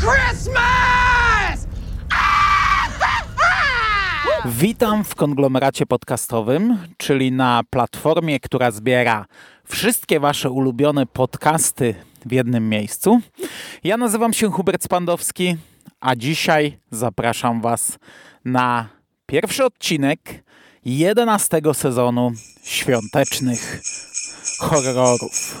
Christmas! Witam w konglomeracie podcastowym, czyli na platformie, która zbiera wszystkie Wasze ulubione podcasty w jednym miejscu. Ja nazywam się Hubert Spandowski, a dzisiaj zapraszam Was na pierwszy odcinek 11 sezonu świątecznych horrorów.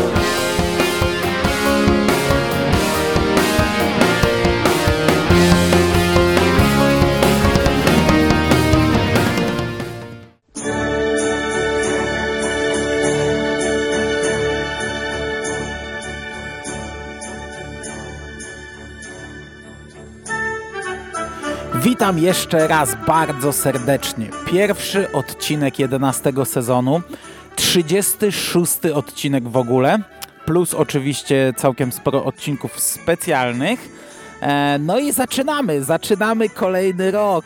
Witam jeszcze raz bardzo serdecznie. Pierwszy odcinek 11 sezonu, 36 odcinek w ogóle, plus oczywiście całkiem sporo odcinków specjalnych. E, No i zaczynamy, zaczynamy kolejny rok.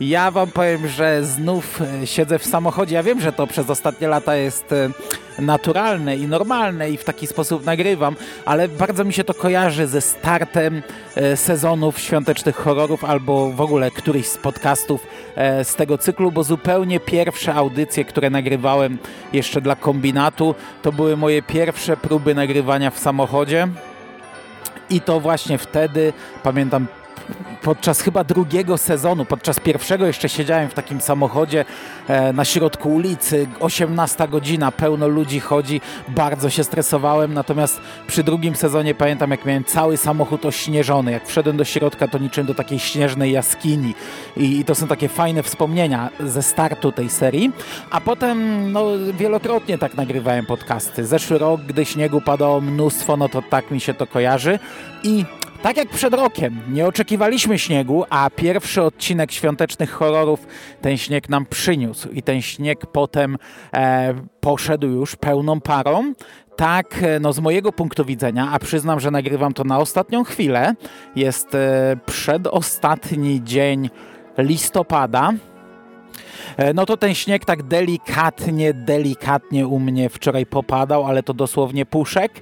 Ja wam powiem, że znów e, siedzę w samochodzie. Ja wiem, że to przez ostatnie lata jest e, naturalne i normalne i w taki sposób nagrywam, ale bardzo mi się to kojarzy ze startem sezonów świątecznych horrorów albo w ogóle któryś z podcastów z tego cyklu, bo zupełnie pierwsze audycje, które nagrywałem jeszcze dla kombinatu, to były moje pierwsze próby nagrywania w samochodzie. I to właśnie wtedy, pamiętam, podczas chyba drugiego sezonu, podczas pierwszego jeszcze siedziałem w takim samochodzie e, na środku ulicy, 18 godzina, pełno ludzi chodzi, bardzo się stresowałem, natomiast przy drugim sezonie pamiętam jak miałem cały samochód ośnieżony, jak wszedłem do środka to niczym do takiej śnieżnej jaskini. I, i to są takie fajne wspomnienia ze startu tej serii, a potem no, wielokrotnie tak nagrywałem podcasty. Zeszły rok, gdy śniegu padało mnóstwo, no to tak mi się to kojarzy. I tak jak przed rokiem, nie oczekiwaliśmy śniegu, a pierwszy odcinek świątecznych horrorów ten śnieg nam przyniósł. I ten śnieg potem e, poszedł już pełną parą. Tak, e, no z mojego punktu widzenia, a przyznam, że nagrywam to na ostatnią chwilę, jest e, przedostatni dzień listopada, E, no to ten śnieg tak delikatnie, delikatnie u mnie wczoraj popadał, ale to dosłownie puszek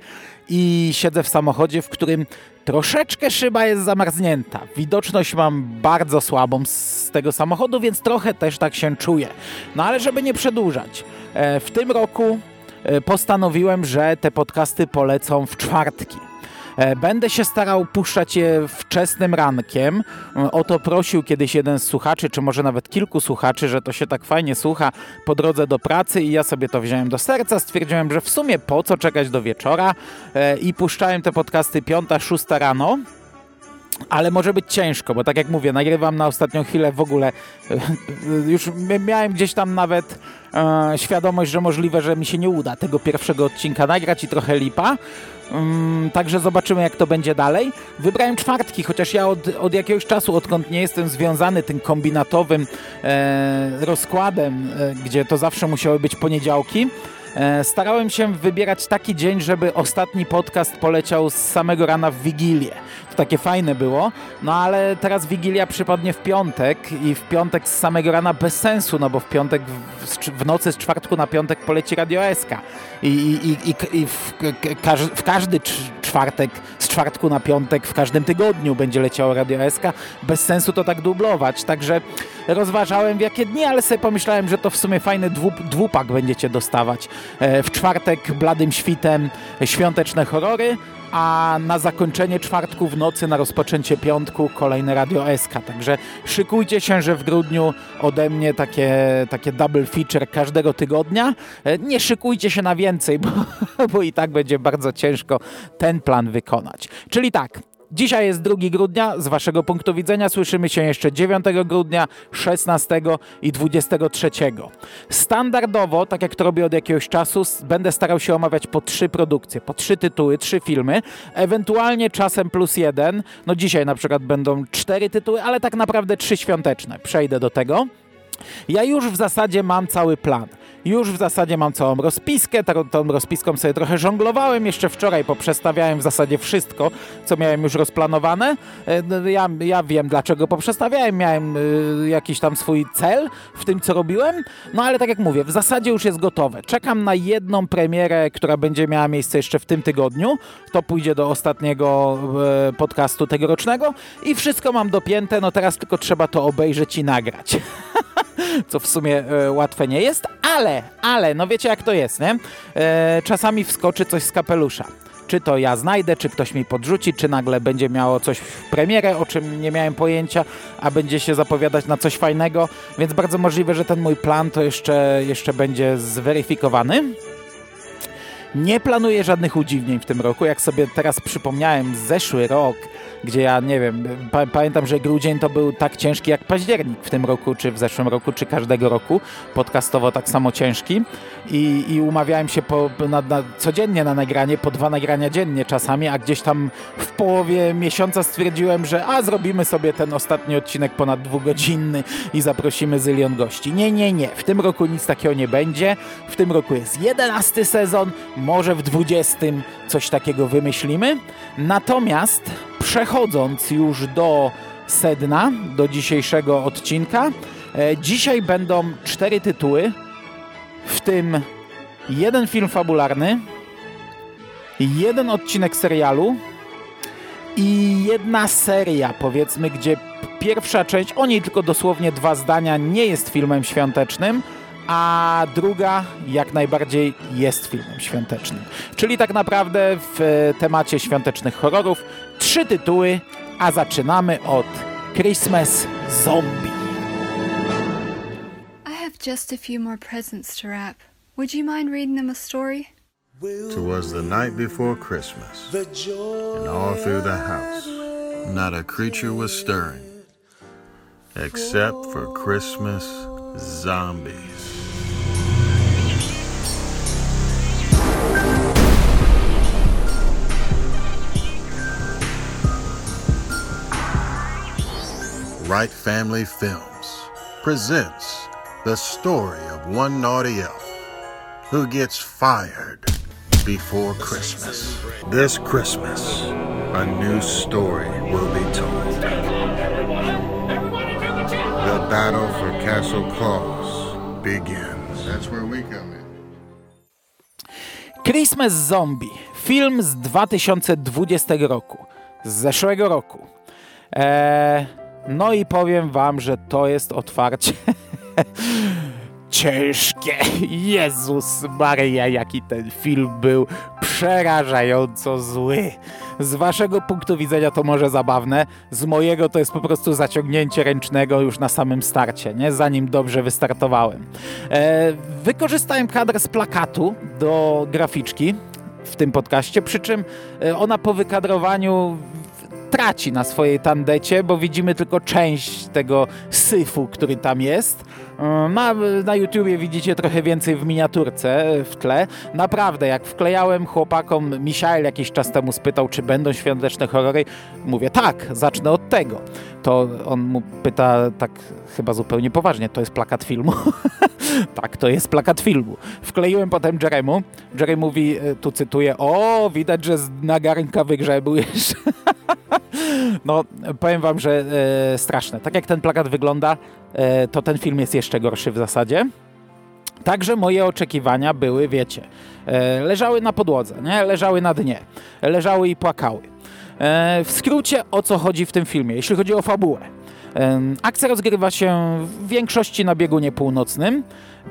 i siedzę w samochodzie, w którym troszeczkę szyba jest zamarznięta. Widoczność mam bardzo słabą z tego samochodu, więc trochę też tak się czuję. No ale żeby nie przedłużać, e, w tym roku e, postanowiłem, że te podcasty polecą w czwartki. E, Będę się starał puszczać je wczesnym rankiem. E, O to prosił kiedyś jeden z słuchaczy, czy może nawet kilku słuchaczy, że to się tak fajnie słucha po drodze do pracy i ja sobie to wziąłem do serca. Stwierdziłem, że w sumie po co czekać do wieczora E, i puszczałem te podcasty piąta, szósta rano. Ale może być ciężko, bo tak jak mówię, nagrywam na ostatnią chwilę w ogóle. Już miałem gdzieś tam nawet e, świadomość, że możliwe, że mi się nie uda tego pierwszego odcinka nagrać i trochę lipa. Mm, także zobaczymy, jak to będzie dalej. Wybrałem czwartki, chociaż ja od, od jakiegoś czasu, odkąd nie jestem związany tym kombinatowym e, rozkładem, e, gdzie to zawsze musiały być poniedziałki, Starałem się wybierać taki dzień, żeby ostatni podcast poleciał z samego rana w Wigilię. To takie fajne było, no ale teraz Wigilia przypadnie w piątek i w piątek z samego rana bez sensu, no bo w piątek, w, nocy z czwartku na piątek poleci Radio SK. I, i, i, i, w, w każdy cz- czwartek, czwartku na piątek, w każdym tygodniu będzie leciało Radio SK. Bez sensu to tak dublować, także rozważałem w jakie dni, ale sobie pomyślałem, że to w sumie fajny dwu, dwupak będziecie dostawać. E, W czwartek bladym świtem świąteczne horrory, a na zakończenie czwartku w nocy, na rozpoczęcie piątku kolejne Radio SK. Także szykujcie się, że w grudniu ode mnie takie, takie double feature każdego tygodnia. E, Nie szykujcie się na więcej, bo, bo i tak będzie bardzo ciężko ten plan wykonać. Czyli tak, Dzisiaj jest 2 grudnia, z Waszego punktu widzenia słyszymy się jeszcze 9 grudnia, 16 i 23. Standardowo, tak jak to robię od jakiegoś czasu, będę starał się omawiać po trzy produkcje, po trzy tytuły, trzy filmy, ewentualnie czasem plus jeden. No dzisiaj na przykład będą cztery tytuły, ale tak naprawdę trzy świąteczne. Przejdę do tego. Ja już w zasadzie mam cały plan. Już w zasadzie mam całą rozpiskę, tą, tą rozpiską sobie trochę żonglowałem, jeszcze wczoraj poprzestawiałem w zasadzie wszystko, co miałem już rozplanowane. E, ja, ja wiem, dlaczego poprzestawiałem, miałem y, jakiś tam swój cel w tym, co robiłem, no ale tak jak mówię, w zasadzie już jest gotowe. Czekam na jedną premierę, która będzie miała miejsce jeszcze w tym tygodniu, to pójdzie do ostatniego e, podcastu tegorocznego i wszystko mam dopięte, no teraz tylko trzeba to obejrzeć i nagrać. co w sumie e, łatwe nie jest, ale, ale, no wiecie jak to jest, nie? E, czasami wskoczy coś z kapelusza. Czy to ja znajdę, czy ktoś mi podrzuci, czy nagle będzie miało coś w premierę, o czym nie miałem pojęcia, a będzie się zapowiadać na coś fajnego, więc bardzo możliwe, że ten mój plan to jeszcze, jeszcze będzie zweryfikowany. Nie planuję żadnych udziwnień w tym roku. Jak sobie teraz przypomniałem, zeszły rok gdzie ja nie wiem, pa pamiętam, że grudzień to był tak ciężki jak październik w tym roku, czy w zeszłym roku, czy każdego roku, podcastowo tak samo ciężki. I, i umawiałem się po, na, na, codziennie na nagranie, po dwa nagrania dziennie czasami, a gdzieś tam w połowie miesiąca stwierdziłem, że a zrobimy sobie ten ostatni odcinek ponad dwugodzinny i zaprosimy zylion gości. Nie, nie, nie, w tym roku nic takiego nie będzie, w tym roku jest jedenasty sezon, może w dwudziestym coś takiego wymyślimy, natomiast przechodząc już do sedna, do dzisiejszego odcinka, e, dzisiaj będą cztery tytuły, w tym jeden film fabularny, jeden odcinek serialu i jedna seria, powiedzmy, gdzie pierwsza część, o niej tylko dosłownie dwa zdania, nie jest filmem świątecznym, a druga jak najbardziej jest filmem świątecznym. Czyli tak naprawdę w temacie świątecznych horrorów trzy tytuły, a zaczynamy od Christmas Zombie. I have just a few more presents to wrap. Would you mind reading them a story? Twas the night before Christmas, and all through the house, not a creature was stirring, except for Christmas zombies. Right Family Films presents the story of one naughty elf who gets fired before Christmas. This Christmas, a new story will be told. The battle for Castle Claus begins. That's where we come in. Christmas Zombie. Film z 2020 roku. Z zeszłego roku. Eee, no i powiem wam, że to jest otwarcie ciężkie. Jezus Maria, jaki ten film był przerażająco zły. Z waszego punktu widzenia to może zabawne, z mojego to jest po prostu zaciągnięcie ręcznego już na samym starcie, nie? zanim dobrze wystartowałem. E, wykorzystałem kadr z plakatu do graficzki w tym podcaście, przy czym e, ona po wykadrowaniu traci na swojej tandecie, bo widzimy tylko część tego syfu, który tam jest. Na, na YouTubie widzicie trochę więcej w miniaturce w tle. Naprawdę, jak wklejałem chłopakom, Michael jakiś czas temu spytał, czy będą świąteczne horrory. Mówię, tak, zacznę od tego. To on mu pyta tak chyba zupełnie poważnie, to jest plakat filmu? tak, to jest plakat filmu. Wkleiłem potem Jeremu. Jerry mówi, e, tu cytuję, o, widać, że z nagarnka wygrzebujesz. no, powiem wam, że e, straszne. Tak jak ten plakat wygląda, e, to ten film jest jeszcze gorszy w zasadzie. Także moje oczekiwania były, wiecie, e, leżały na podłodze, nie? leżały na dnie, leżały i płakały. E, w skrócie o co chodzi w tym filmie, jeśli chodzi o fabułę. E, akcja rozgrywa się w większości na biegunie północnym.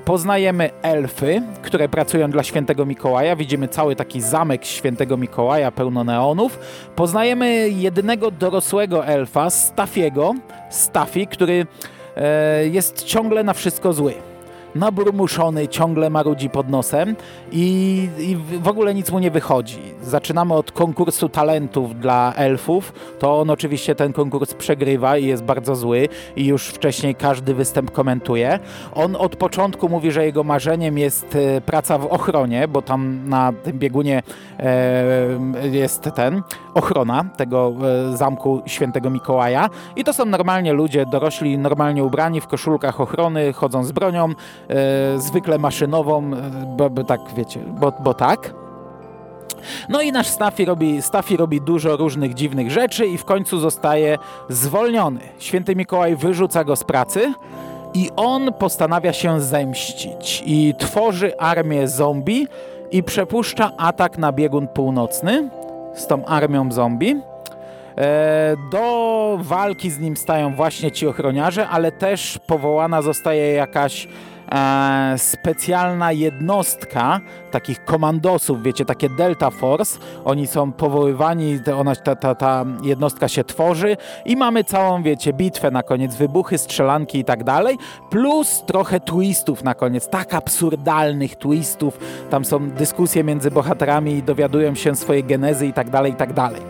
Poznajemy elfy, które pracują dla świętego Mikołaja. Widzimy cały taki zamek świętego Mikołaja, pełno neonów. Poznajemy jedynego dorosłego elfa, Staffiego, Staffi, który e, jest ciągle na wszystko zły naburmuszony, ciągle marudzi pod nosem i, i, w ogóle nic mu nie wychodzi. Zaczynamy od konkursu talentów dla elfów. To on oczywiście ten konkurs przegrywa i jest bardzo zły i już wcześniej każdy występ komentuje. On od początku mówi, że jego marzeniem jest e, praca w ochronie, bo tam na tym biegunie e, jest ten ochrona tego e, zamku świętego Mikołaja i to są normalnie ludzie dorośli, normalnie ubrani w koszulkach ochrony, chodzą z bronią zwykle maszynową, e, bo, bo tak wiecie, bo, bo tak. No i nasz Staffy robi, Staffy robi dużo różnych dziwnych rzeczy i w końcu zostaje zwolniony. Święty Mikołaj wyrzuca go z pracy i on postanawia się zemścić i tworzy armię zombie i przepuszcza atak na biegun północny z tą armią zombie. E, do walki z nim stają właśnie ci ochroniarze, ale też powołana zostaje jakaś e, specjalna jednostka takich komandosów, wiecie, takie Delta Force. Oni są powoływani, ona, ta, ta, ta jednostka się tworzy i mamy całą, wiecie, bitwę na koniec, wybuchy, strzelanki i tak dalej, plus trochę twistów na koniec, tak absurdalnych twistów. Tam są dyskusje między bohaterami i dowiadują się swojej genezy i tak dalej, i tak dalej.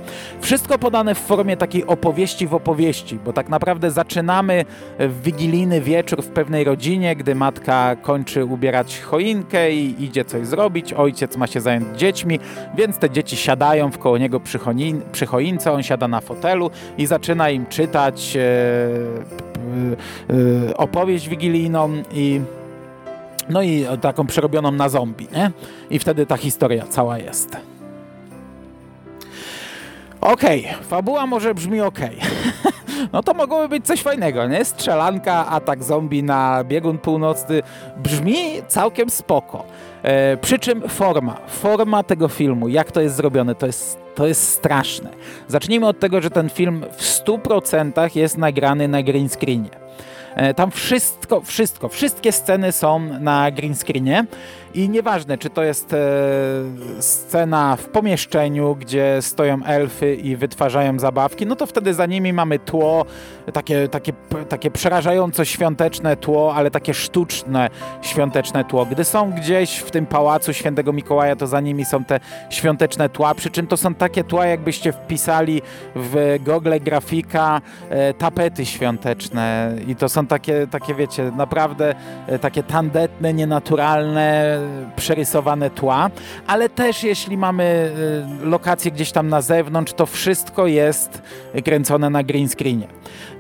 Wszystko podane w formie takiej opowieści w opowieści, bo tak naprawdę zaczynamy w wigilijny wieczór w pewnej rodzinie, gdy matka kończy ubierać choinkę i idzie coś zrobić, ojciec ma się zająć dziećmi, więc te dzieci siadają w koło niego przy, choin, przy choince, on siada na fotelu i zaczyna im czytać e, e, opowieść wigilijną i no i taką przerobioną na zombie, nie? I wtedy ta historia cała jest. Okej, okay, fabuła może brzmi ok. no to mogłoby być coś fajnego, nie? Strzelanka, atak zombie na biegun północny brzmi całkiem spoko. E, przy czym forma, forma tego filmu, jak to jest zrobione, to jest, to jest straszne. Zacznijmy od tego, że ten film w 100% jest nagrany na green screenie. E, tam wszystko, wszystko, wszystkie sceny są na green screenie i nieważne, czy to jest e, scena w pomieszczeniu, gdzie stoją elfy i wytwarzają zabawki, no to wtedy za nimi mamy tło, takie, takie, takie przerażająco świąteczne tło, ale takie sztuczne świąteczne tło. Gdy są gdzieś w tym pałacu świętego Mikołaja, to za nimi są te świąteczne tła, przy czym to są takie tła, jakbyście wpisali w Google grafika e, tapety świąteczne i to są takie, takie wiecie, naprawdę e, takie tandetne, nienaturalne, przerysowane tła, ale też jeśli mamy y, lokację gdzieś tam na zewnątrz, to wszystko jest kręcone na green screenie.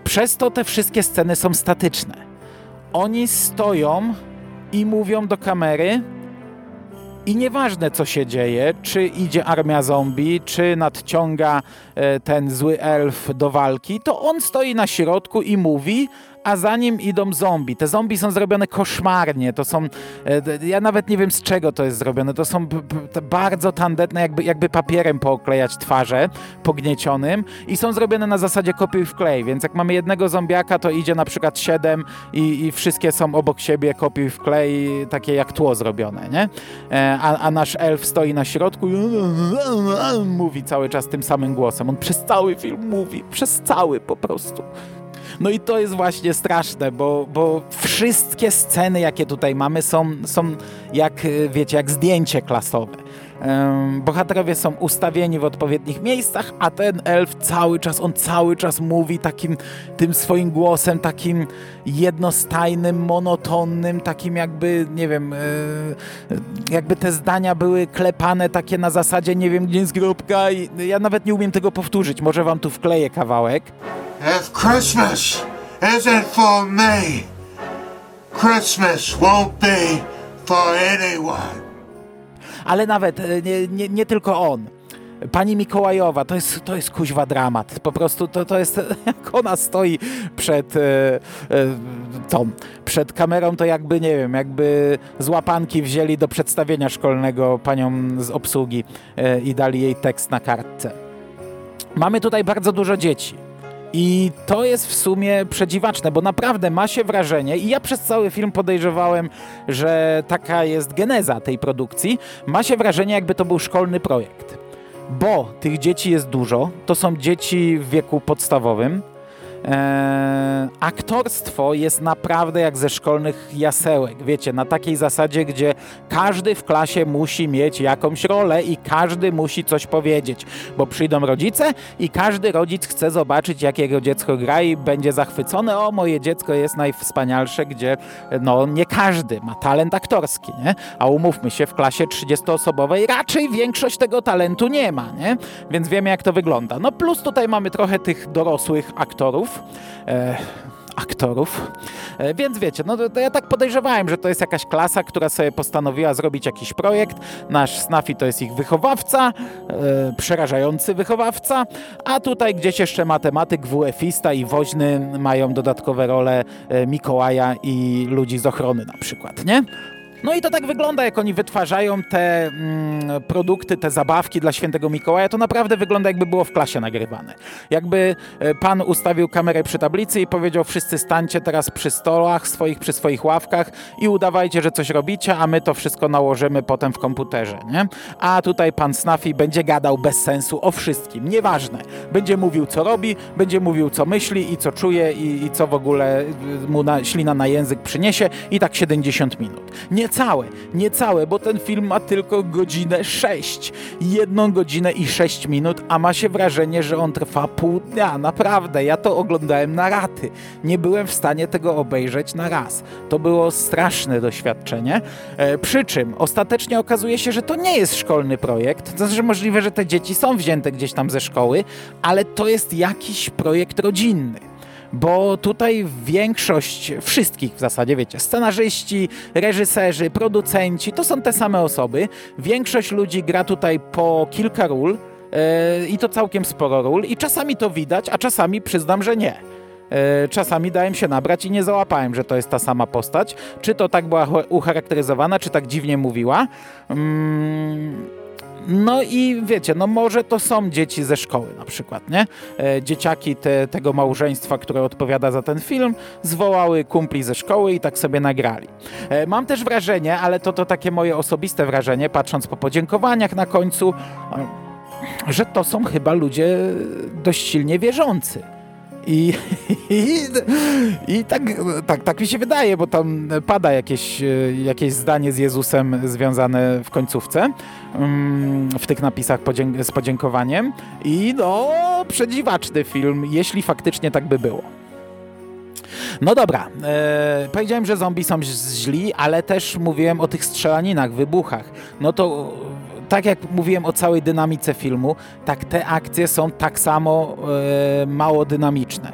Przez to te wszystkie sceny są statyczne. Oni stoją i mówią do kamery, i nieważne co się dzieje, czy idzie armia zombie, czy nadciąga ten zły elf do walki, to on stoi na środku i mówi, a za nim idą zombie. Te zombie są zrobione koszmarnie, to są, e, ja nawet nie wiem z czego to jest zrobione, to są bardzo tandetne, jakby, jakby papierem pooklejać twarze pogniecionym i są zrobione na zasadzie kopiuj wklej, więc jak mamy jednego zombiaka, to idzie na przykład siedem i, i wszystkie są obok siebie kopiuj wklej, takie jak tło zrobione, nie? E, a, a nasz elf stoi na środku i mówi cały czas tym samym głosem. On przez cały film mówi, przez cały po prostu. No i to jest właśnie straszne, bo, bo wszystkie sceny, jakie tutaj mamy, są, są jak, wiecie, jak zdjęcie klasowe. Bohaterowie są ustawieni w odpowiednich miejscach, a ten elf cały czas, on cały czas mówi takim tym swoim głosem, takim jednostajnym, monotonnym, takim jakby, nie wiem, e, jakby te zdania były klepane takie na zasadzie, nie wiem, gdzie jest kropka i ja nawet nie umiem tego powtórzyć, może wam tu wkleję kawałek. If Christmas isn't for me, Christmas won't be for anyone. Ale nawet e, nie, nie, nie tylko on. Pani Mikołajowa, to jest, to jest kuźwa dramat. Po prostu to, to jest, jak ona stoi przed e, e, tą, przed kamerą, to jakby, nie wiem, jakby z łapanki wzięli do przedstawienia szkolnego panią z obsługi e, i dali jej tekst na kartce. Mamy tutaj bardzo dużo dzieci. I to jest w sumie przedziwaczne, bo naprawdę ma się wrażenie, i ja przez cały film podejrzewałem, że taka jest geneza tej produkcji, ma się wrażenie, jakby to był szkolny projekt. Bo tych dzieci jest dużo, to są dzieci w wieku podstawowym, Eee, aktorstwo jest naprawdę jak ze szkolnych jasełek, wiecie, na takiej zasadzie, gdzie każdy w klasie musi mieć jakąś rolę i każdy musi coś powiedzieć, bo przyjdą rodzice i każdy rodzic chce zobaczyć, jak jego dziecko gra i będzie zachwycony, o moje dziecko jest najwspanialsze, gdzie no nie każdy ma talent aktorski, nie? A umówmy się, w klasie 30-osobowej raczej większość tego talentu nie ma, nie? Więc wiemy, jak to wygląda. No plus tutaj mamy trochę tych dorosłych aktorów, E, aktorów. E, więc wiecie, no to, to ja tak podejrzewałem, że to jest jakaś klasa, która sobie postanowiła zrobić jakiś projekt. Nasz Snafi to jest ich wychowawca, e, przerażający wychowawca, a tutaj gdzieś jeszcze matematyk, WF-ista i woźny mają dodatkowe role e, Mikołaja i ludzi z ochrony na przykład, nie? No i to tak wygląda, jak oni wytwarzają te mm, produkty, te zabawki dla świętego Mikołaja. To naprawdę wygląda, jakby było w klasie nagrywane. Jakby e, pan ustawił kamerę przy tablicy i powiedział: Wszyscy stańcie teraz przy stołach swoich, przy swoich ławkach i udawajcie, że coś robicie, a my to wszystko nałożymy potem w komputerze. Nie? A tutaj pan Snafi będzie gadał bez sensu o wszystkim. Nieważne. Będzie mówił, co robi, będzie mówił, co myśli i co czuje i, i co w ogóle y, mu na, ślina na język przyniesie. I tak 70 minut. Nie niecałe, niecałe, bo ten film ma tylko godzinę 6. Jedną godzinę i 6 minut, a ma się wrażenie, że on trwa pół dnia. Naprawdę, ja to oglądałem na raty. Nie byłem w stanie tego obejrzeć na raz. To było straszne doświadczenie. E, przy czym ostatecznie okazuje się, że to nie jest szkolny projekt. To znaczy możliwe, że te dzieci są wzięte gdzieś tam ze szkoły, ale to jest jakiś projekt rodzinny bo tutaj większość wszystkich w zasadzie, wiecie, scenarzyści, reżyserzy, producenci, to są te same osoby. Większość ludzi gra tutaj po kilka ról yy, i to całkiem sporo ról i czasami to widać, a czasami przyznam, że nie. E, czasami dałem się nabrać i nie załapałem, że to jest ta sama postać. Czy to tak była ucharakteryzowana, czy tak dziwnie mówiła. Mm no i wiecie, no może to są dzieci ze szkoły na przykład, nie? E, dzieciaki te, tego małżeństwa, które odpowiada za ten film, zwołały kumpli ze szkoły i tak sobie nagrali. E, mam też wrażenie, ale to, to takie moje osobiste wrażenie, patrząc po podziękowaniach na końcu, e, że to są chyba ludzie dość silnie wierzący. I, i, i tak, tak, tak mi się wydaje, bo tam pada jakieś, jakieś zdanie z Jezusem związane w końcówce, mm, w tych napisach z podziękowaniem. I no, przedziwaczny film, jeśli faktycznie tak by było. No dobra, e, powiedziałem, że zombie są źli, ale też mówiłem o tych strzelaninach, wybuchach. No to tak jak mówiłem o całej dynamice filmu, tak te akcje są tak samo e, mało dynamiczne.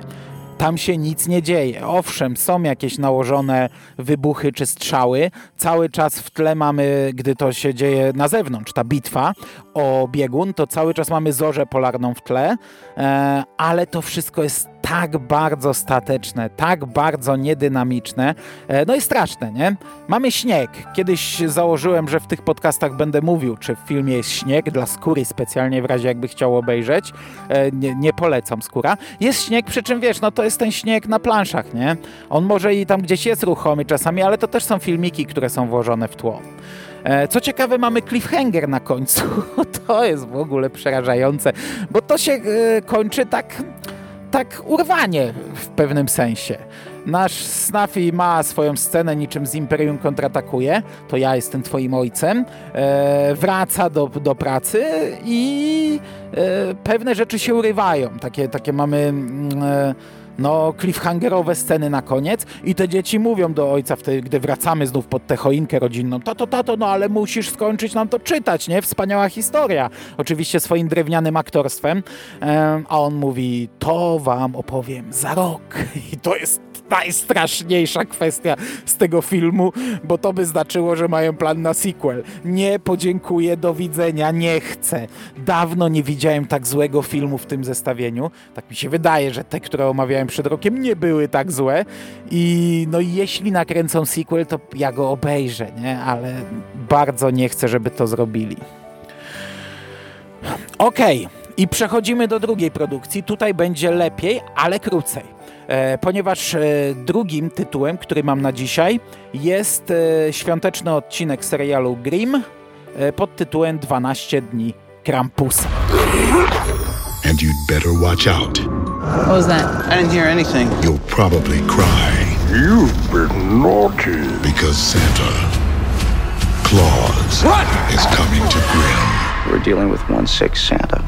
Tam się nic nie dzieje. Owszem, są jakieś nałożone wybuchy czy strzały. Cały czas w tle mamy, gdy to się dzieje na zewnątrz, ta bitwa o biegun, to cały czas mamy zorzę polarną w tle, e, ale to wszystko jest tak bardzo stateczne, tak bardzo niedynamiczne, e, no i straszne, nie? Mamy śnieg. Kiedyś założyłem, że w tych podcastach będę mówił, czy w filmie jest śnieg dla skóry specjalnie w razie jakby chciał obejrzeć. E, nie, nie polecam skóra. Jest śnieg, przy czym wiesz, no to jest ten śnieg na planszach, nie? On może i tam gdzieś jest ruchomy czasami, ale to też są filmiki, które są włożone w tło. E, co ciekawe, mamy cliffhanger na końcu. To jest w ogóle przerażające, bo to się kończy tak tak urwanie w pewnym sensie. Nasz Snafi ma swoją scenę niczym z Imperium kontratakuje, to ja jestem twoim ojcem, e, wraca do, do pracy i e, pewne rzeczy się urywają. Takie, takie mamy... Mm, e, no, cliffhangerowe sceny na koniec i te dzieci mówią do ojca, wtedy, gdy wracamy znów pod tę choinkę rodzinną, tato, tato, no ale musisz skończyć nam to czytać, nie? Wspaniała historia. Oczywiście swoim drewnianym aktorstwem. a on mówi, to wam opowiem za rok. I to jest najstraszniejsza kwestia z tego filmu, bo to by znaczyło, że mają plan na sequel. Nie podziękuję, do widzenia, nie chcę. Dawno nie widziałem tak złego filmu w tym zestawieniu. Tak mi się wydaje, że te, które omawiałem przed rokiem, nie były tak złe. I no jeśli nakręcą sequel, to ja go obejrzę, nie? Ale bardzo nie chcę, żeby to zrobili. Okej. Okay. I przechodzimy do drugiej produkcji. Tutaj będzie lepiej, ale krócej. E, ponieważ e, drugim tytułem, który mam na dzisiaj, jest e, świąteczny odcinek serialu Grimm pod tytułem 12 dni Krampusa. And you'd better watch out. What was that? I didn't hear anything. You'll probably cry. You've been naughty. Because Santa Claus what? is coming to Grimm. We're dealing with one sick Santa.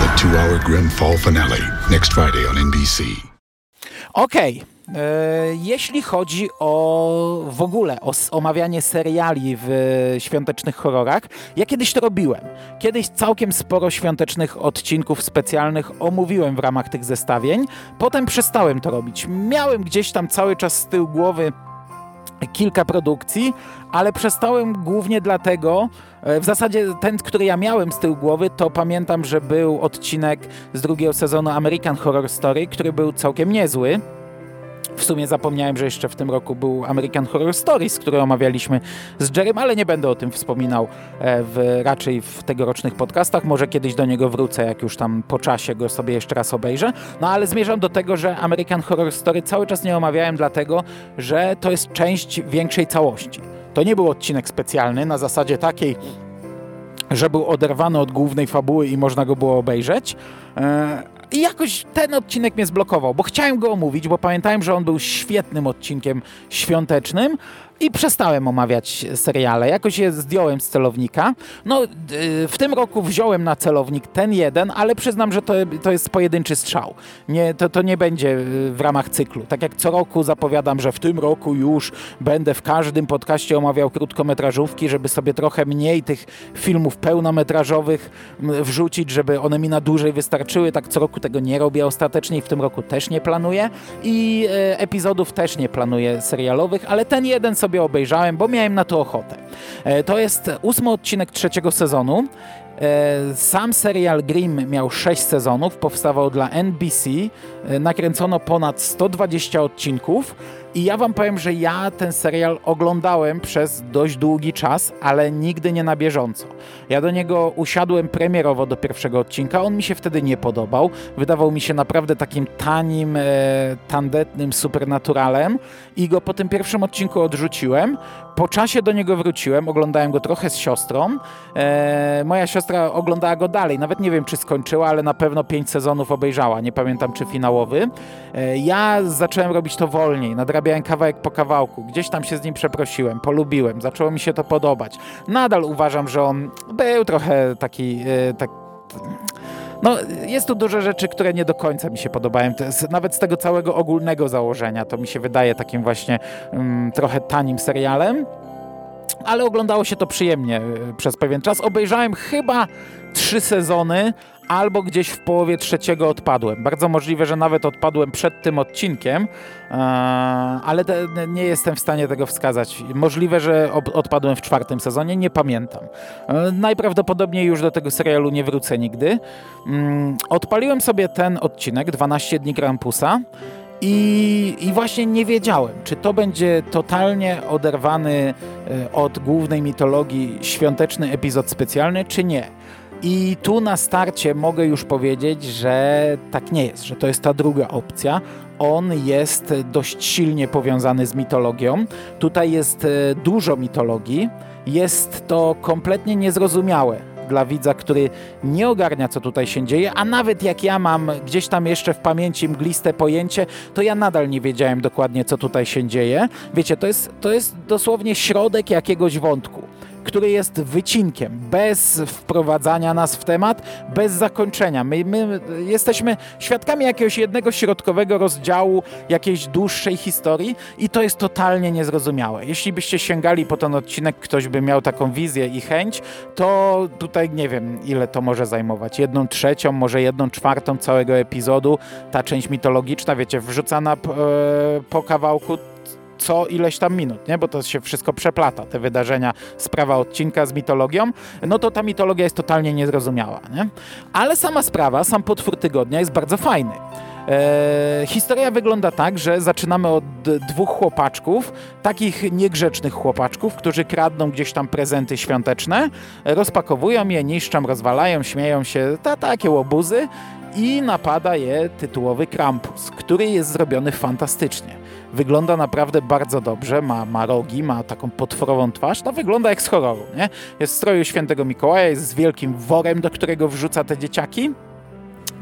The two-hour Grimm Fall finale next Friday on NBC. Okej. Okay. jeśli chodzi o w ogóle o omawianie seriali w świątecznych horrorach, ja kiedyś to robiłem. Kiedyś całkiem sporo świątecznych odcinków specjalnych omówiłem w ramach tych zestawień. Potem przestałem to robić. Miałem gdzieś tam cały czas z tyłu głowy kilka produkcji, ale przestałem głównie dlatego, e, w zasadzie ten, który ja miałem z tyłu głowy, to pamiętam, że był odcinek z drugiego sezonu American Horror Story, który był całkiem niezły. W sumie zapomniałem, że jeszcze w tym roku był American Horror Stories, który omawialiśmy z Jerem, ale nie będę o tym wspominał e, w, raczej w tegorocznych podcastach. Może kiedyś do niego wrócę, jak już tam po czasie go sobie jeszcze raz obejrzę. No ale zmierzam do tego, że American Horror Story cały czas nie omawiałem, dlatego że to jest część większej całości. To nie był odcinek specjalny na zasadzie takiej, że był oderwany od głównej fabuły i można go było obejrzeć. I jakoś ten odcinek mnie zblokował, bo chciałem go omówić, bo pamiętałem, że on był świetnym odcinkiem świątecznym, i przestałem omawiać seriale. Jakoś je zdjąłem z celownika. No, w tym roku wziąłem na celownik ten jeden, ale przyznam, że to, to jest pojedynczy strzał. Nie, to, to nie będzie w ramach cyklu. Tak jak co roku zapowiadam, że w tym roku już będę w każdym podcaście omawiał krótkometrażówki, żeby sobie trochę mniej tych filmów pełnometrażowych wrzucić, żeby one mi na dłużej wystarczyły. Tak co roku tego nie robię ostatecznie i w tym roku też nie planuję. I e, epizodów też nie planuję serialowych, ale ten jeden sobie sobie obejrzałem, bo miałem na to ochotę. E, to jest ósmy odcinek trzeciego sezonu. E, sam serial Grimm miał 6 sezonów, powstawał dla NBC, nakręcono ponad 120 odcinków i ja wam powiem, że ja ten serial oglądałem przez dość długi czas, ale nigdy nie na bieżąco. Ja do niego usiadłem premierowo do pierwszego odcinka, on mi się wtedy nie podobał. Wydawał mi się naprawdę takim tanim, e, tandetnym supernaturalem i go po tym pierwszym odcinku odrzuciłem. Po czasie do niego wróciłem, oglądałem go trochę z siostrą. E, moja siostra oglądała go dalej, nawet nie wiem czy skończyła, ale na pewno pięć sezonów obejrzała, nie pamiętam czy finałowy. E, ja zacząłem robić to wolniej, nadrabiałem kawałek po kawałku, gdzieś tam się z nim przeprosiłem, polubiłem, zaczęło mi się to podobać. Nadal uważam, że on był trochę taki... E, tak, no, jest tu dużo rzeczy, które nie do końca mi się podobają. nawet z tego całego ogólnego założenia to mi się wydaje takim właśnie um, trochę tanim serialem. Ale oglądało się to przyjemnie y, przez pewien czas. Obejrzałem chyba trzy sezony, albo gdzieś w połowie trzeciego odpadłem. Bardzo możliwe, że nawet odpadłem przed tym odcinkiem, e, ale nie jestem w stanie tego wskazać. Możliwe, że odpadłem w czwartym sezonie, nie pamiętam. E, najprawdopodobniej już do tego serialu nie wrócę nigdy. Mm, odpaliłem sobie ten odcinek, 12 dni Krampusa. I, I, właśnie nie wiedziałem, czy to będzie totalnie oderwany e, od głównej mitologii świąteczny epizod specjalny, czy nie. I tu na starcie mogę już powiedzieć, że tak nie jest, że to jest ta druga opcja. On jest dość silnie powiązany z mitologią. Tutaj jest e, dużo mitologii. Jest to kompletnie niezrozumiałe dla widza, który nie ogarnia, co tutaj się dzieje, a nawet jak ja mam gdzieś tam jeszcze w pamięci mgliste pojęcie, to ja nadal nie wiedziałem dokładnie, co tutaj się dzieje. Wiecie, to jest, to jest dosłownie środek jakiegoś wątku który jest wycinkiem, bez wprowadzania nas w temat, bez zakończenia. My, my jesteśmy świadkami jakiegoś jednego środkowego rozdziału jakiejś dłuższej historii i to jest totalnie niezrozumiałe. Jeśli byście sięgali po ten odcinek, ktoś by miał taką wizję i chęć, to tutaj nie wiem, ile to może zajmować. Jedną trzecią, może jedną czwartą całego epizodu. Ta część mitologiczna, wiecie, wrzucana po, e, po kawałku co ileś tam minut, nie? bo to się wszystko przeplata, te wydarzenia, sprawa odcinka z mitologią, no to ta mitologia jest totalnie niezrozumiała. Nie? Ale sama sprawa, sam potwór tygodnia jest bardzo fajny. E, historia wygląda tak, że zaczynamy od dwóch chłopaczków, takich niegrzecznych chłopaczków, którzy kradną gdzieś tam prezenty świąteczne, rozpakowują je, niszczą, rozwalają, śmieją się, ta, takie łobuzy i napada je tytułowy Krampus, który jest zrobiony fantastycznie wygląda naprawdę bardzo dobrze, ma, ma rogi, ma taką potworową twarz, no wygląda jak z horroru, nie? Jest w stroju świętego Mikołaja, jest z wielkim worem, do którego wrzuca te dzieciaki.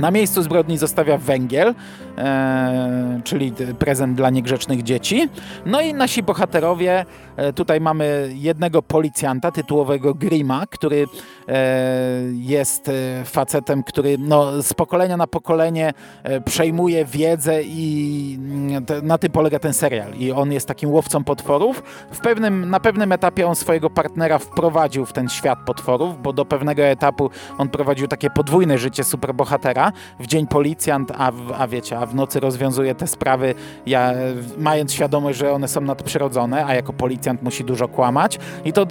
Na miejscu zbrodni zostawia węgiel, e, czyli prezent dla niegrzecznych dzieci. No i nasi bohaterowie, e, tutaj mamy jednego policjanta tytułowego Grima, który e, jest e, facetem, który no, z pokolenia na pokolenie e, przejmuje wiedzę i mm, te, na tym polega ten serial. I on jest takim łowcą potworów. W pewnym, na pewnym etapie on swojego partnera wprowadził w ten świat potworów, bo do pewnego etapu on prowadził takie podwójne życie superbohatera. W dzień policjant, a, a wiecie, a w nocy rozwiązuje te sprawy, ja, mając świadomość, że one są nadprzyrodzone, a jako policjant musi dużo kłamać. I to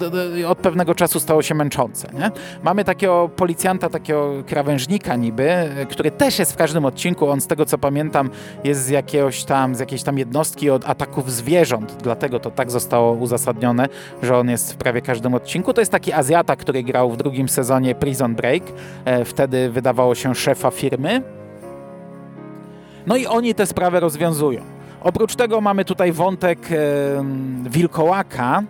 od pewnego czasu stało się męczące. Nie? Mamy takiego policjanta, takiego krawężnika niby, który też jest w każdym odcinku. On z tego co pamiętam jest z jakiegoś tam, z jakiejś tam jednostki od ataków zwierząt. Dlatego to tak zostało uzasadnione, że on jest w prawie każdym odcinku. To jest taki Azjata, który grał w drugim sezonie Prison Break. E, wtedy wydawało się szefa firmy. No i oni tę sprawę rozwiązują. Oprócz tego mamy tutaj wątek wilkołaka,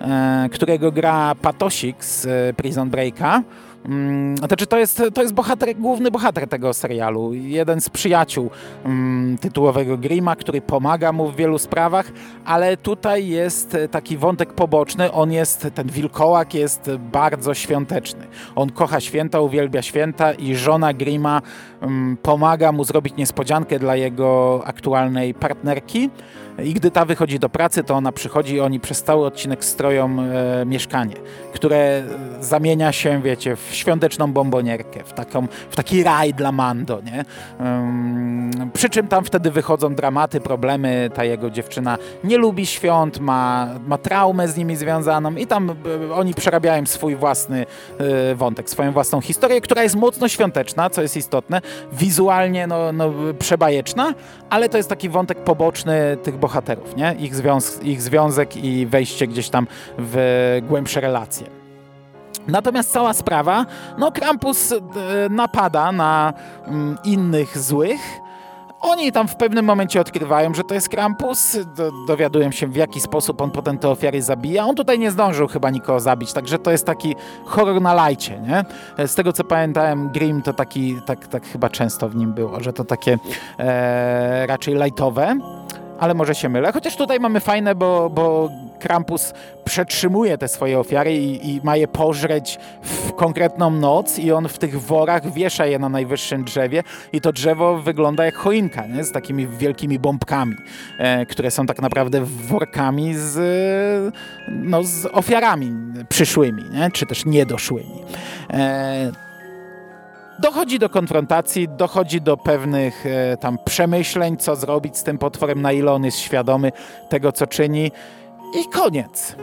e, którego gra Patosik z e, Prison Breaka. Mm, znaczy to jest, to jest bohater, główny bohater tego serialu. Jeden z przyjaciół mm, tytułowego Grima, który pomaga mu w wielu sprawach, ale tutaj jest taki wątek poboczny. On jest, ten wilkołak jest bardzo świąteczny. On kocha święta, uwielbia święta i żona Grima mm, pomaga mu zrobić niespodziankę dla jego aktualnej partnerki. I gdy ta wychodzi do pracy, to ona przychodzi i oni przez cały odcinek stroją e, mieszkanie, które zamienia się, wiecie, w świąteczną bombonierkę, w, taką, w taki raj dla Mando, nie? Przy czym tam wtedy wychodzą dramaty, problemy, ta jego dziewczyna nie lubi świąt, ma, ma traumę z nimi związaną i tam e, oni przerabiają swój własny e, wątek, swoją własną historię, która jest mocno świąteczna, co jest istotne, wizualnie no, no, przebajeczna, ale to jest taki wątek poboczny tych bohaterów, nie? Ich, związ ich związek i wejście gdzieś tam w głębsze relacje. Natomiast cała sprawa, no Krampus e, napada na mm, innych złych. Oni tam w pewnym momencie odkrywają, że to jest Krampus, do, dowiadują się w jaki sposób on potem te ofiary zabija. On tutaj nie zdążył chyba nikogo zabić, także to jest taki horror na lajcie, nie? Z tego co pamiętałem, Grimm to taki, tak, tak chyba często w nim było, że to takie e, raczej lajtowe ale może się mylę. Chociaż tutaj mamy fajne, bo, bo Krampus przetrzymuje te swoje ofiary i, i, ma je pożreć w konkretną noc i on w tych worach wiesza je na najwyższym drzewie i to drzewo wygląda jak choinka, nie? z takimi wielkimi bombkami, e, które są tak naprawdę workami z, no, z ofiarami przyszłymi, nie? czy też niedoszłymi. E, dochodzi do konfrontacji, dochodzi do pewnych e, tam przemyśleń, co zrobić z tym potworem, na ile on jest świadomy tego, co czyni i koniec.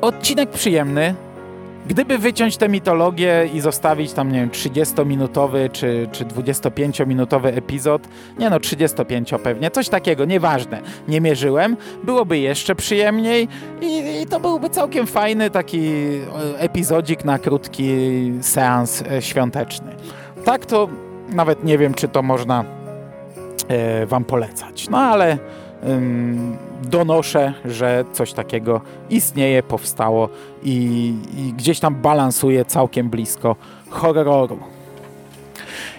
Odcinek przyjemny. Gdyby wyciąć tę mitologię i zostawić tam, nie wiem, 30-minutowy czy, czy 25-minutowy epizod, nie no, 35 pewnie, coś takiego, nieważne, nie mierzyłem, byłoby jeszcze przyjemniej i, i to byłby całkiem fajny taki e, epizodzik na krótki seans e, świąteczny. Tak to nawet nie wiem, czy to można e, wam polecać, no ale donoszę, że coś takiego istnieje, powstało i, i gdzieś tam balansuje całkiem blisko horroru.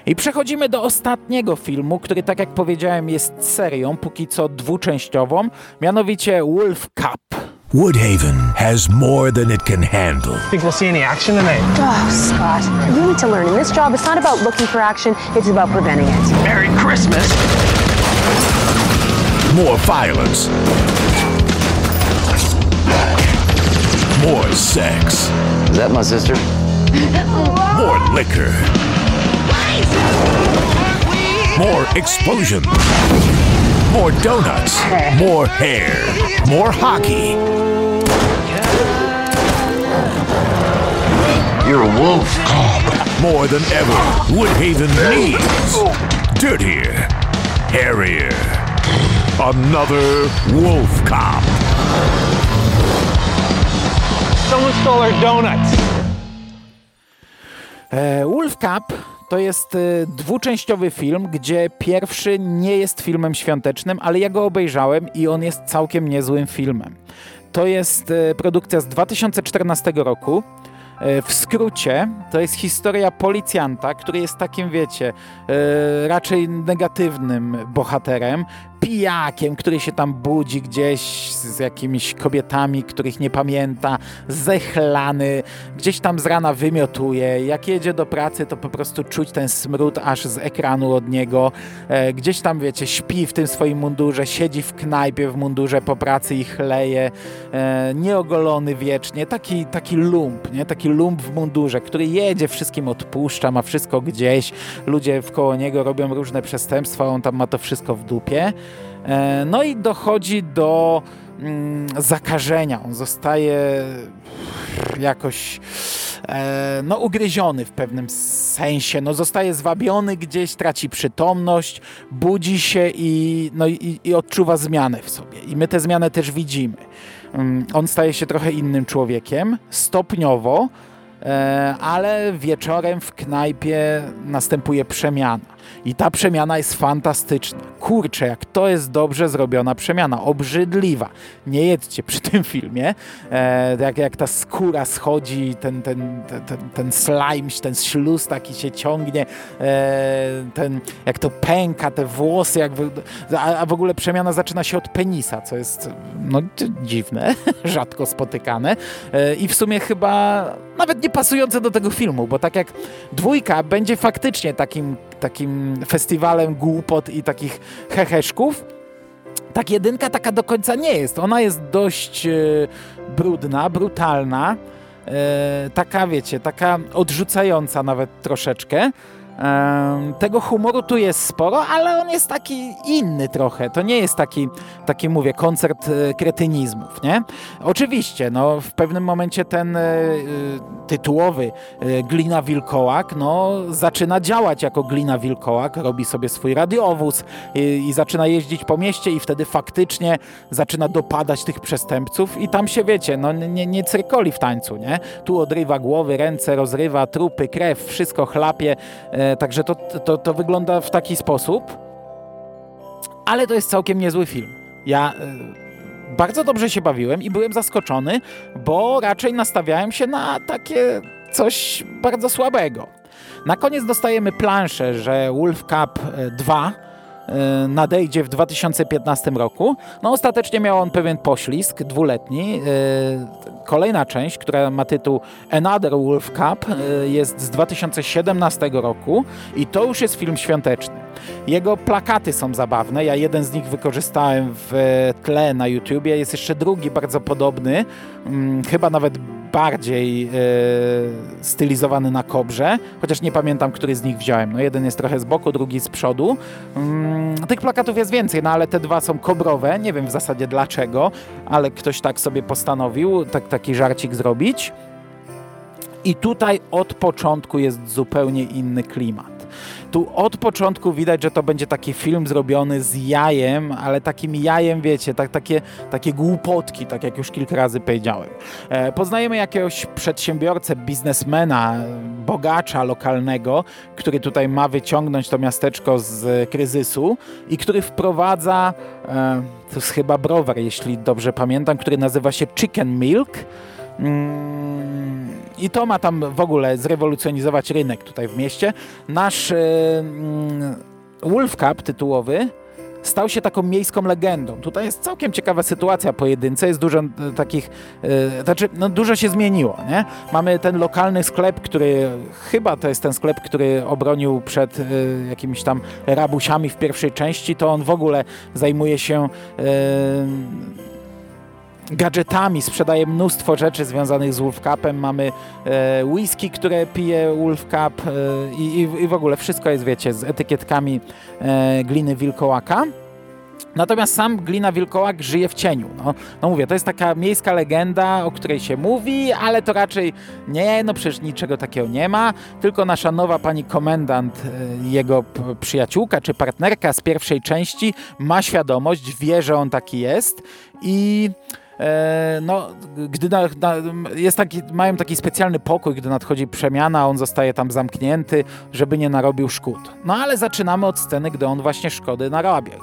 I przechodzimy do ostatniego filmu, który, tak jak powiedziałem, jest serią, póki co dwuczęściową, mianowicie Wolf Cup. Woodhaven has more than it can handle. Think we'll see any action tonight? Oh, Scott, you need to learn. In this job, it's not about looking for action, it's about preventing it. Merry Christmas! More violence. More sex. Is that my sister? More liquor. More explosion. More donuts. More hair. More hockey. You're a wolf. More than ever, Woodhaven needs. Dirtier. Hairier. Another wolf cop. Someone stole our donuts. E, Wolf Cup to jest e, dwuczęściowy film, gdzie pierwszy nie jest filmem świątecznym, ale ja go obejrzałem i on jest całkiem niezłym filmem. To jest e, produkcja z 2014 roku. W skrócie, to jest historia policjanta, który jest takim, wiecie, raczej negatywnym bohaterem, pijakiem, który się tam budzi gdzieś z jakimiś kobietami, których nie pamięta, zechlany, gdzieś tam z rana wymiotuje. Jak jedzie do pracy, to po prostu czuć ten smród aż z ekranu od niego. E, gdzieś tam, wiecie, śpi w tym swoim mundurze, siedzi w knajpie w mundurze po pracy i chleje, e, nieogolony wiecznie, taki, taki lump, nie? taki lump w mundurze, który jedzie, wszystkim odpuszcza, ma wszystko gdzieś, ludzie wkoło niego robią różne przestępstwa, on tam ma to wszystko w dupie. E, no i dochodzi do mm, zakażenia. On zostaje jakoś e, no, ugryziony w pewnym sensie. No, zostaje zwabiony gdzieś, traci przytomność, budzi się i, no, i, i odczuwa zmianę w sobie. I my tę zmianę też widzimy. Mm, on staje się trochę innym człowiekiem, stopniowo, e, ale wieczorem w knajpie następuje przemiana. I ta przemiana jest fantastyczna. Kurczę, jak to jest dobrze zrobiona przemiana. Obrzydliwa. Nie jedźcie przy tym filmie. E, jak, jak ta skóra schodzi, ten, ten, ten, ten slime, ten śluz taki się ciągnie, e, ten, jak to pęka, te włosy, jak, a, a w ogóle przemiana zaczyna się od penisa, co jest no, dziwne, rzadko spotykane. E, I w sumie chyba nawet nie pasujące do tego filmu, bo tak jak dwójka będzie faktycznie takim, takim festiwalem głupot i takich heheszków, tak jedynka taka do końca nie jest. Ona jest dość e, brudna, brutalna, e, taka wiecie, taka odrzucająca nawet troszeczkę. Tego humoru tu jest sporo, ale on jest taki inny trochę. To nie jest taki, taki mówię, koncert e, kretynizmów, nie? Oczywiście, no, w pewnym momencie ten e, e, tytułowy Glina Wilkołak, no, zaczyna działać jako Glina Wilkołak, robi sobie swój radiowóz i, i zaczyna jeździć po mieście i wtedy faktycznie zaczyna dopadać tych przestępców i tam się, wiecie, no, nie, nie cyrkoli w tańcu, nie? Tu odrywa głowy, ręce rozrywa, trupy, krew, wszystko chlapie, Także to, to, to wygląda w taki sposób. Ale to jest całkiem niezły film. Ja y, bardzo dobrze się bawiłem i byłem zaskoczony, bo raczej nastawiałem się na takie coś bardzo słabego. Na koniec dostajemy planszę, że Wolf Cup 2 y, nadejdzie w 2015 roku. No ostatecznie miał on pewien poślizg dwuletni. Y, Kolejna część, która ma tytuł Another Wolf Cup, e, jest z 2017 roku i to już jest film świąteczny. Jego plakaty są zabawne, ja jeden z nich wykorzystałem w tle na YouTubie, jest jeszcze drugi bardzo podobny, hmm, chyba nawet bardziej e, stylizowany na kobrze, chociaż nie pamiętam, który z nich wziąłem. No jeden jest trochę z boku, drugi z przodu. Mm, tych plakatów jest więcej, no ale te dwa są kobrowe, nie wiem w zasadzie dlaczego, ale ktoś tak sobie postanowił tak, taki żarcik zrobić. I tutaj od początku jest zupełnie inny klimat. Tu od początku widać, że to będzie taki film zrobiony z jajem, ale takim jajem, wiecie, tak, takie, takie głupotki, tak jak już kilka razy powiedziałem. E, poznajemy jakiegoś przedsiębiorcę, biznesmena, bogacza lokalnego, który tutaj ma wyciągnąć to miasteczko z kryzysu i który wprowadza, e, to jest chyba browar, jeśli dobrze pamiętam, który nazywa się Chicken Milk. Mm, I to ma tam w ogóle zrewolucjonizować rynek tutaj w mieście. Nasz mm, Wolf Cup tytułowy stał się taką miejską legendą. Tutaj jest całkiem ciekawa sytuacja pojedynce, jest dużo e, takich, e, znaczy no dużo się zmieniło, nie? Mamy ten lokalny sklep, który chyba to jest ten sklep, który obronił przed jakimiś tam rabusiami w pierwszej części, to on w ogóle zajmuje się gadżetami, sprzedaje mnóstwo rzeczy związanych z Wolf Cupem. Mamy e, whisky, które pije Wolf Cup e, i, i, w ogóle wszystko jest, wiecie, z etykietkami e, gliny wilkołaka. Natomiast sam Glina Wilkołak żyje w cieniu. No, no mówię, to jest taka miejska legenda, o której się mówi, ale to raczej nie, no przecież niczego takiego nie ma, tylko nasza nowa pani komendant, e, jego przyjaciółka czy partnerka z pierwszej części ma świadomość, wie, że on taki jest i no, gdy na, na, jest taki, mają taki specjalny pokój, gdy nadchodzi przemiana, on zostaje tam zamknięty, żeby nie narobił szkód. No ale zaczynamy od sceny, gdy on właśnie szkody narobił.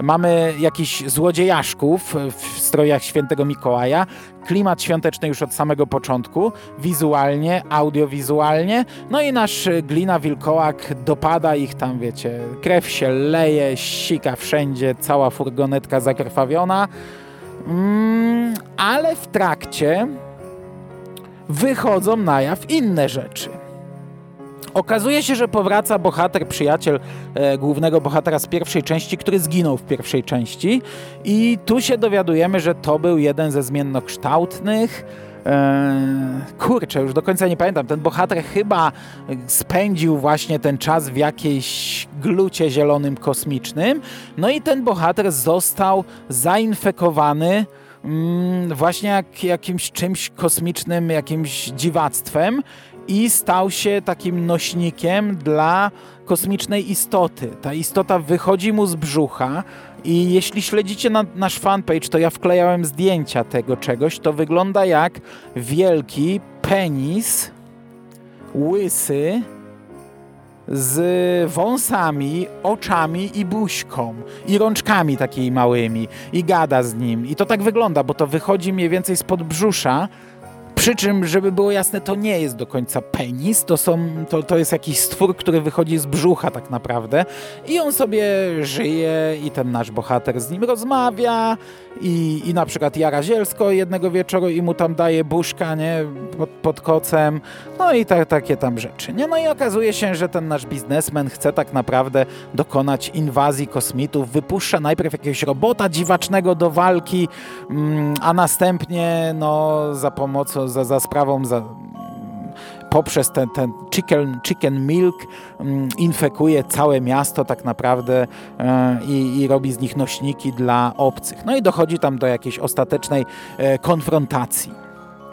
Mamy jakichś złodziejaszków w strojach świętego Mikołaja, klimat świąteczny już od samego początku, wizualnie, audiowizualnie, no i nasz glina wilkołak dopada ich tam, wiecie, krew się leje, sika wszędzie, cała furgonetka zakrwawiona, mm, ale w trakcie wychodzą na jaw inne rzeczy. Okazuje się, że powraca bohater, przyjaciel e, głównego bohatera z pierwszej części, który zginął w pierwszej części. I tu się dowiadujemy, że to był jeden ze zmiennokształtnych. E, kurczę, już do końca nie pamiętam. Ten bohater chyba spędził właśnie ten czas w jakiejś glucie zielonym kosmicznym. No i ten bohater został zainfekowany mm, właśnie jak, jakimś czymś kosmicznym, jakimś dziwactwem i stał się takim nośnikiem dla kosmicznej istoty. Ta istota wychodzi mu z brzucha i jeśli śledzicie na, nasz fanpage, to ja wklejałem zdjęcia tego czegoś. To wygląda jak wielki penis łysy z wąsami, oczami i buźką i rączkami takimi małymi i gada z nim. I to tak wygląda, bo to wychodzi mniej więcej spod brzusza przy czym, żeby było jasne, to nie jest do końca penis, to, są, to, to jest jakiś stwór, który wychodzi z brzucha tak naprawdę i on sobie żyje i ten nasz bohater z nim rozmawia i, i na przykład jara zielsko jednego wieczoru i mu tam daje buszka, nie, pod, pod kocem, no i ta, takie tam rzeczy, nie? No i okazuje się, że ten nasz biznesmen chce tak naprawdę dokonać inwazji kosmitów, wypuszcza najpierw jakiegoś robota dziwacznego do walki, mm, a następnie, no, za pomocą, za, za sprawą, za, poprzez ten, ten chicken, chicken milk mm, infekuje całe miasto tak naprawdę e, i, i, robi z nich nośniki dla obcych. No i dochodzi tam do jakiejś ostatecznej e, konfrontacji.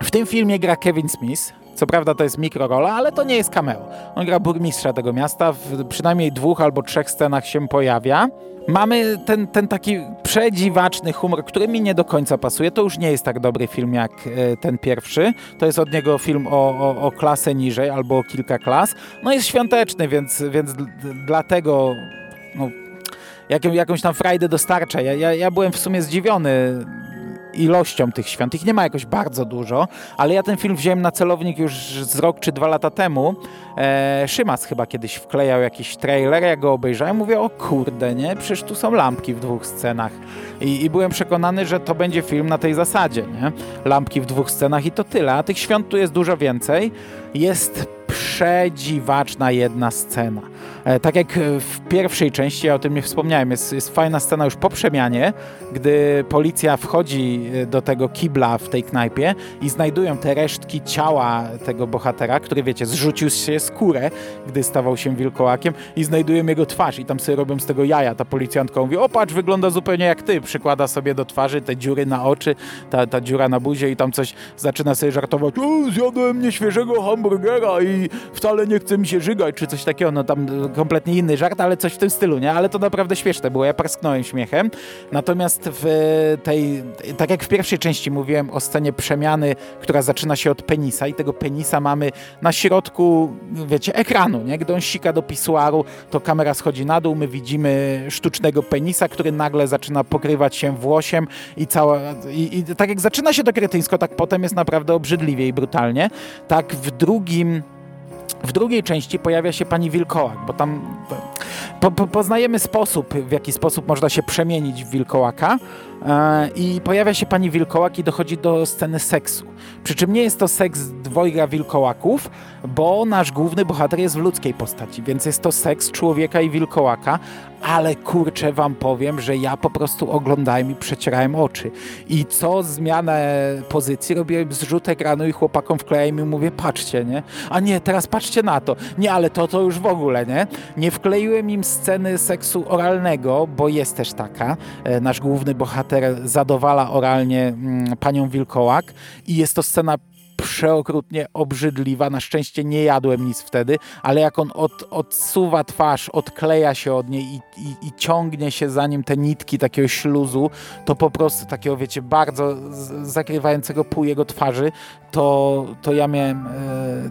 W tym filmie gra Kevin Smith, co prawda to jest mikrorola, ale to nie jest cameo. On gra burmistrza tego miasta, w przynajmniej dwóch albo trzech scenach się pojawia. Mamy ten, ten taki przedziwaczny humor, który mi nie do końca pasuje. To już nie jest tak dobry film jak e, ten pierwszy. To jest od niego film o, o, o klasę niżej albo o kilka klas. No jest świąteczny, więc, więc dlatego no, jaką, jakąś tam frajdę dostarcza. Ja, ja, ja byłem w sumie zdziwiony ilością tych świąt. Ich nie ma jakoś bardzo dużo, ale ja ten film wziąłem na celownik już z rok czy dwa lata temu. E, Szymas chyba kiedyś wklejał jakiś trailer, ja go obejrzałem, mówię, o kurde, nie? Przecież tu są lampki w dwóch scenach. I, I, byłem przekonany, że to będzie film na tej zasadzie, nie? Lampki w dwóch scenach i to tyle, a tych świąt tu jest dużo więcej. Jest przedziwaczna jedna scena. E, tak jak w pierwszej części, ja o tym nie wspomniałem, jest, jest fajna scena już po przemianie, gdy policja wchodzi e, do tego kibla w tej knajpie i znajdują te resztki ciała tego bohatera, który wiecie, zrzucił się skórę, gdy stawał się wilkołakiem i znajdują jego twarz i tam sobie robią z tego jaja. Ta policjantka mówi, o patrz, wygląda zupełnie jak ty. Przykłada sobie do twarzy te dziury na oczy, ta, ta dziura na buzie i tam coś zaczyna sobie żartować, o, zjadłem nieświeżego hamburgera i wcale nie chce mi się żygać, czy coś takiego. No tam kompletnie inny żart, ale coś w tym stylu, nie? Ale to naprawdę śmieszne było, ja parsknąłem śmiechem. Natomiast w tej, tak jak w pierwszej części mówiłem o scenie przemiany, która zaczyna się od penisa i tego penisa mamy na środku, wiecie, ekranu, nie? Gdy on sika do pisuaru, to kamera schodzi na dół, my widzimy sztucznego penisa, który nagle zaczyna pokrywać się włosiem i cała... I, i tak jak zaczyna się to kretyńsko, tak potem jest naprawdę obrzydliwie i brutalnie. Tak w drugim w drugiej części pojawia się pani Wilkołak, bo tam po, po, poznajemy sposób, w jaki sposób można się przemienić w wilkołaka e, i pojawia się pani wilkołak i dochodzi do sceny seksu. Przy czym nie jest to seks dwojga wilkołaków, bo nasz główny bohater jest w ludzkiej postaci, więc jest to seks człowieka i wilkołaka, ale kurczę wam powiem, że ja po prostu oglądałem i przecierałem oczy. I co zmianę pozycji robiłem zrzut ekranu i chłopakom wklejałem i mówię, patrzcie, nie? A nie, teraz patrzcie na to. Nie, ale to to już w ogóle, nie? Nie wkleiłem im sceny seksu oralnego, bo jest też taka. E, nasz główny bohater zadowala oralnie mm, panią Wilkołak i jest to scena przeokrutnie obrzydliwa. Na szczęście nie jadłem nic wtedy, ale jak on od, odsuwa twarz, odkleja się od niej i, i, i ciągnie się za nim te nitki takiego śluzu, to po prostu takiego, wiecie, bardzo zakrywającego pół jego twarzy, to, to ja miałem e,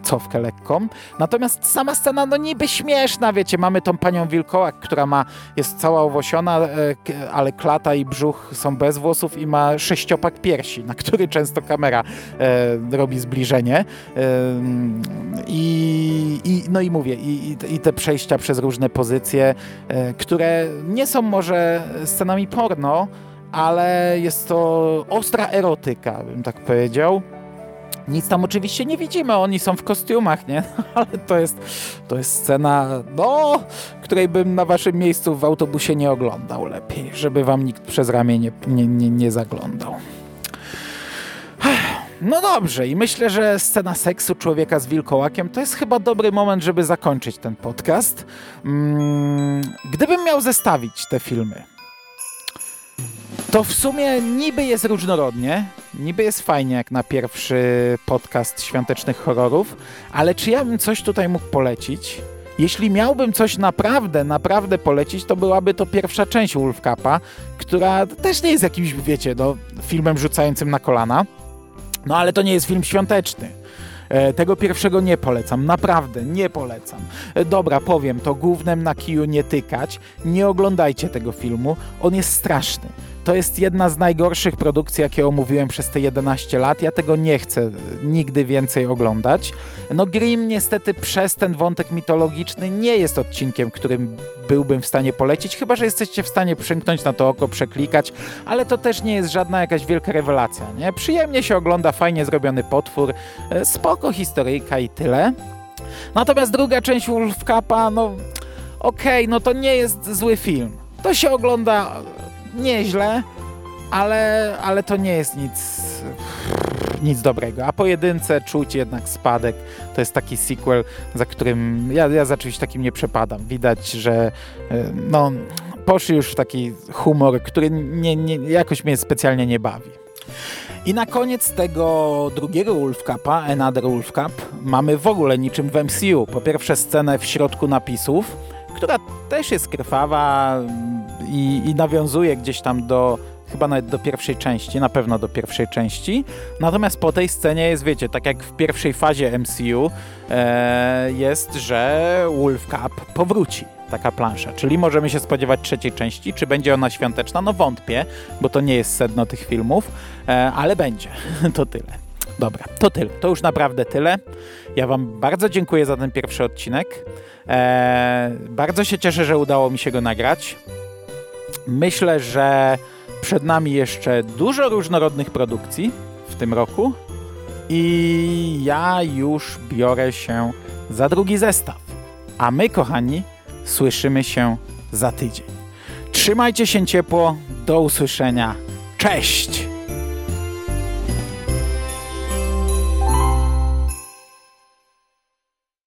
cofkę lekką. Natomiast sama scena, no niby śmieszna, wiecie, mamy tą panią Wilkołak, która ma, jest cała owosiona, e, ale klata i brzuch są bez włosów i ma sześciopak piersi, na który często kamera e, robi zbliżenie. E, i, i, no i mówię, i, i, te przejścia przez różne pozycje, e, które nie są może scenami porno, ale jest to ostra erotyka, bym tak powiedział. Nic tam oczywiście nie widzimy, oni są w kostiumach, nie? Ale to jest, to jest scena, no, której bym na waszym miejscu w autobusie nie oglądał lepiej, żeby wam nikt przez ramię nie, nie, nie, nie zaglądał. No dobrze, i myślę, że scena seksu człowieka z wilkołakiem to jest chyba dobry moment, żeby zakończyć ten podcast. Mm, gdybym miał zestawić te filmy, to w sumie niby jest różnorodnie, niby jest fajnie jak na pierwszy podcast świątecznych horrorów, ale czy ja bym coś tutaj mógł polecić? Jeśli miałbym coś naprawdę, naprawdę polecić, to byłaby to pierwsza część Wolf która też nie jest jakimś, wiecie, no, filmem rzucającym na kolana, no ale to nie jest film świąteczny. E, tego pierwszego nie polecam, naprawdę nie polecam. E, dobra, powiem to głównym na kiju nie tykać. Nie oglądajcie tego filmu, on jest straszny. To jest jedna z najgorszych produkcji, jakie omówiłem przez te 11 lat. Ja tego nie chcę nigdy więcej oglądać. No Grimm niestety przez ten wątek mitologiczny nie jest odcinkiem, którym byłbym w stanie polecić, chyba że jesteście w stanie przymknąć na to oko, przeklikać, ale to też nie jest żadna jakaś wielka rewelacja, nie? Przyjemnie się ogląda, fajnie zrobiony potwór, e, spoko historyjka i tyle. Natomiast druga część Wolf Cupa, no okej, okay, no to nie jest zły film. To się ogląda nieźle, ale, ale to nie jest nic, nic dobrego. A po jedynce czuć jednak spadek. To jest taki sequel, za którym ja, ja za czymś takim nie przepadam. Widać, że e, no, poszli już w taki humor, który nie, nie, jakoś mnie specjalnie nie bawi. I na koniec tego drugiego Wolf Cupa, Another Wolf Cup, mamy w ogóle niczym w MCU. Po pierwsze scenę w środku napisów, która też jest krwawa i, i nawiązuje gdzieś tam do chyba nawet do pierwszej części, na pewno do pierwszej części. Natomiast po tej scenie jest, wiecie, tak jak w pierwszej fazie MCU e, jest, że Wolf Cup powróci. Taka plansza, czyli możemy się spodziewać trzeciej części. Czy będzie ona świąteczna? No wątpię, bo to nie jest sedno tych filmów, e, ale będzie. to tyle. Dobra, to tyle. To już naprawdę tyle. Ja Wam bardzo dziękuję za ten pierwszy odcinek. Eee, bardzo się cieszę, że udało mi się go nagrać. Myślę, że przed nami jeszcze dużo różnorodnych produkcji w tym roku i ja już biorę się za drugi zestaw. A my, kochani, słyszymy się za tydzień. Trzymajcie się ciepło, do usłyszenia. Cześć!